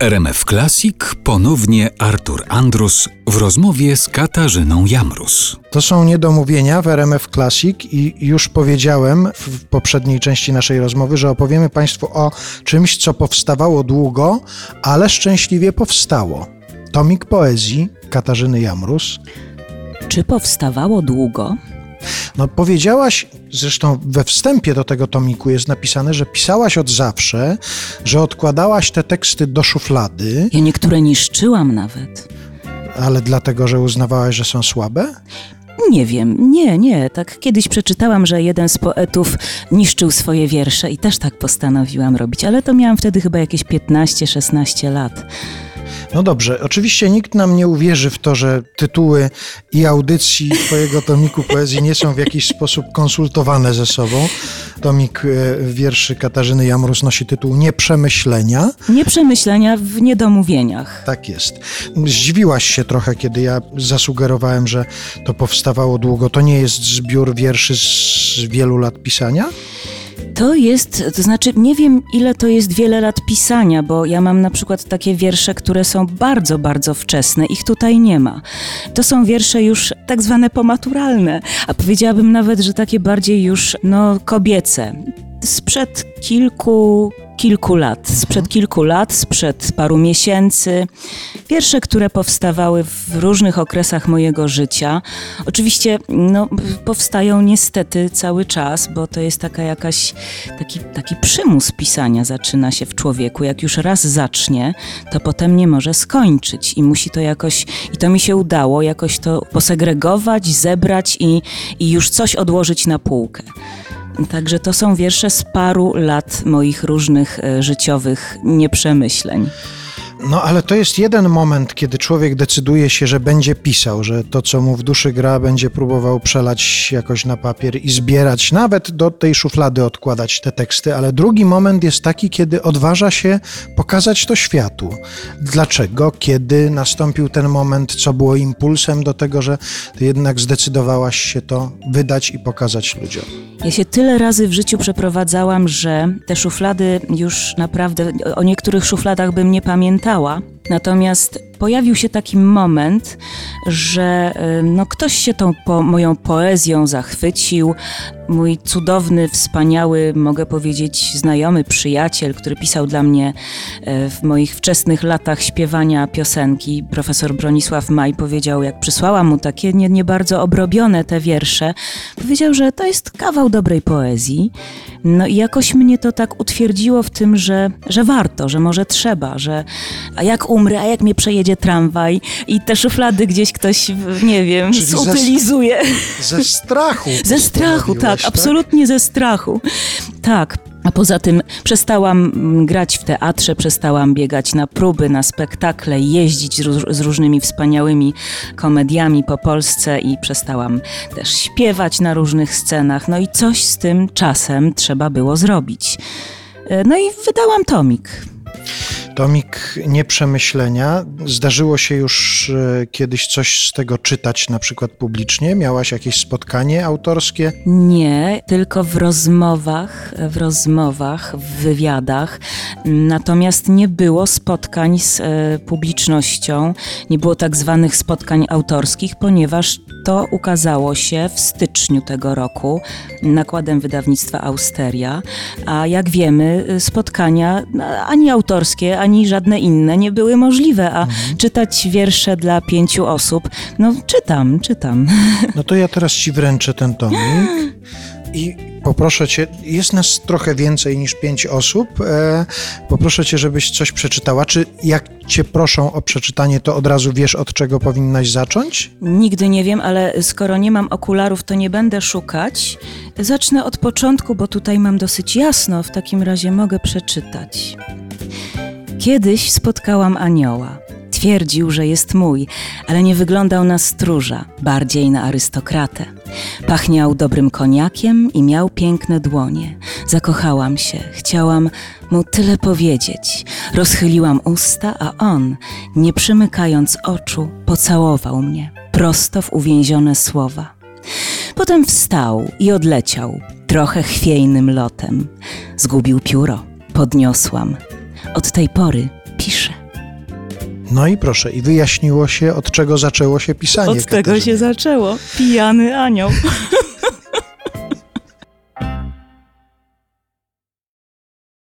RMF Classic ponownie Artur Andrus w rozmowie z Katarzyną Jamrus. To są niedomówienia w RMF Classic i już powiedziałem w poprzedniej części naszej rozmowy, że opowiemy Państwu o czymś, co powstawało długo, ale szczęśliwie powstało. Tomik poezji Katarzyny Jamrus. Czy powstawało długo? No powiedziałaś, zresztą we wstępie do tego tomiku jest napisane, że pisałaś od zawsze, że odkładałaś te teksty do szuflady. Ja niektóre niszczyłam nawet. Ale dlatego, że uznawałaś, że są słabe? Nie wiem, nie, nie. Tak kiedyś przeczytałam, że jeden z poetów niszczył swoje wiersze i też tak postanowiłam robić, ale to miałam wtedy chyba jakieś 15-16 lat. No dobrze, oczywiście nikt nam nie uwierzy w to, że tytuły i audycji Twojego tomiku poezji nie są w jakiś sposób konsultowane ze sobą. Tomik e, wierszy Katarzyny Jamrus nosi tytuł Nieprzemyślenia. Nieprzemyślenia w niedomówieniach. Tak jest. Zdziwiłaś się trochę, kiedy ja zasugerowałem, że to powstawało długo. To nie jest zbiór wierszy z wielu lat pisania? To jest, to znaczy nie wiem ile to jest wiele lat pisania, bo ja mam na przykład takie wiersze, które są bardzo, bardzo wczesne, ich tutaj nie ma. To są wiersze już tak zwane pomaturalne, a powiedziałabym nawet, że takie bardziej już no kobiece. Sprzed kilku kilku lat, sprzed kilku lat, sprzed paru miesięcy. Wiersze, które powstawały w różnych okresach mojego życia. Oczywiście no, powstają niestety cały czas, bo to jest taka jakaś, taki, taki przymus pisania zaczyna się w człowieku. Jak już raz zacznie, to potem nie może skończyć i musi to jakoś, i to mi się udało, jakoś to posegregować, zebrać i, i już coś odłożyć na półkę. Także to są wiersze z paru lat moich różnych e, życiowych nieprzemyśleń. No ale to jest jeden moment, kiedy człowiek decyduje się, że będzie pisał, że to, co mu w duszy gra, będzie próbował przelać jakoś na papier i zbierać, nawet do tej szuflady odkładać te teksty, ale drugi moment jest taki, kiedy odważa się pokazać to światu. Dlaczego? Kiedy nastąpił ten moment, co było impulsem do tego, że ty jednak zdecydowałaś się to wydać i pokazać ludziom? Ja się tyle razy w życiu przeprowadzałam, że te szuflady już naprawdę, o niektórych szufladach bym nie pamiętała. Natomiast pojawił się taki moment, że no, ktoś się tą po, moją poezją zachwycił. Mój cudowny, wspaniały, mogę powiedzieć, znajomy przyjaciel, który pisał dla mnie e, w moich wczesnych latach śpiewania piosenki, profesor Bronisław Maj, powiedział, jak przysłałam mu takie nie, nie bardzo obrobione te wiersze, powiedział, że to jest kawał dobrej poezji. No i jakoś mnie to tak utwierdziło w tym, że, że warto, że może trzeba, że a jak umrę, a jak mnie przejedzie tramwaj i te szuflady gdzieś ktoś, nie wiem, Czyli zutylizuje. Ze, ze strachu. ze strachu, tak, tak, absolutnie ze strachu. Tak. A poza tym przestałam mm, grać w teatrze, przestałam biegać na próby, na spektakle, jeździć z różnymi wspaniałymi komediami po Polsce i przestałam też śpiewać na różnych scenach. No i coś z tym czasem trzeba było zrobić. E, no i wydałam tomik. Tomik nieprzemyślenia. Zdarzyło się już e, kiedyś coś z tego czytać, na przykład publicznie? Miałaś jakieś spotkanie autorskie? Nie, tylko w rozmowach, w rozmowach, w wywiadach. Natomiast nie było spotkań z e, publicznością, nie było tak zwanych spotkań autorskich, ponieważ to ukazało się w styczniu tego roku nakładem wydawnictwa Austeria, a jak wiemy, spotkania ani autorskie, ani żadne inne nie były możliwe, a mhm. czytać wiersze dla pięciu osób, no czytam, czytam. No to ja teraz ci wręczę ten tomik. I poproszę cię, jest nas trochę więcej niż pięć osób. E, poproszę cię, żebyś coś przeczytała. Czy jak cię proszą o przeczytanie, to od razu wiesz, od czego powinnaś zacząć? Nigdy nie wiem, ale skoro nie mam okularów, to nie będę szukać. Zacznę od początku, bo tutaj mam dosyć jasno. W takim razie mogę przeczytać. Kiedyś spotkałam anioła. Twierdził, że jest mój, ale nie wyglądał na stróża, bardziej na arystokratę. Pachniał dobrym koniakiem i miał piękne dłonie. Zakochałam się, chciałam mu tyle powiedzieć. Rozchyliłam usta, a on, nie przymykając oczu, pocałował mnie prosto w uwięzione słowa. Potem wstał i odleciał, trochę chwiejnym lotem. Zgubił pióro, podniosłam. Od tej pory piszę. No i proszę, i wyjaśniło się, od czego zaczęło się pisanie. Od Katarzyny. tego się zaczęło. Pijany anioł.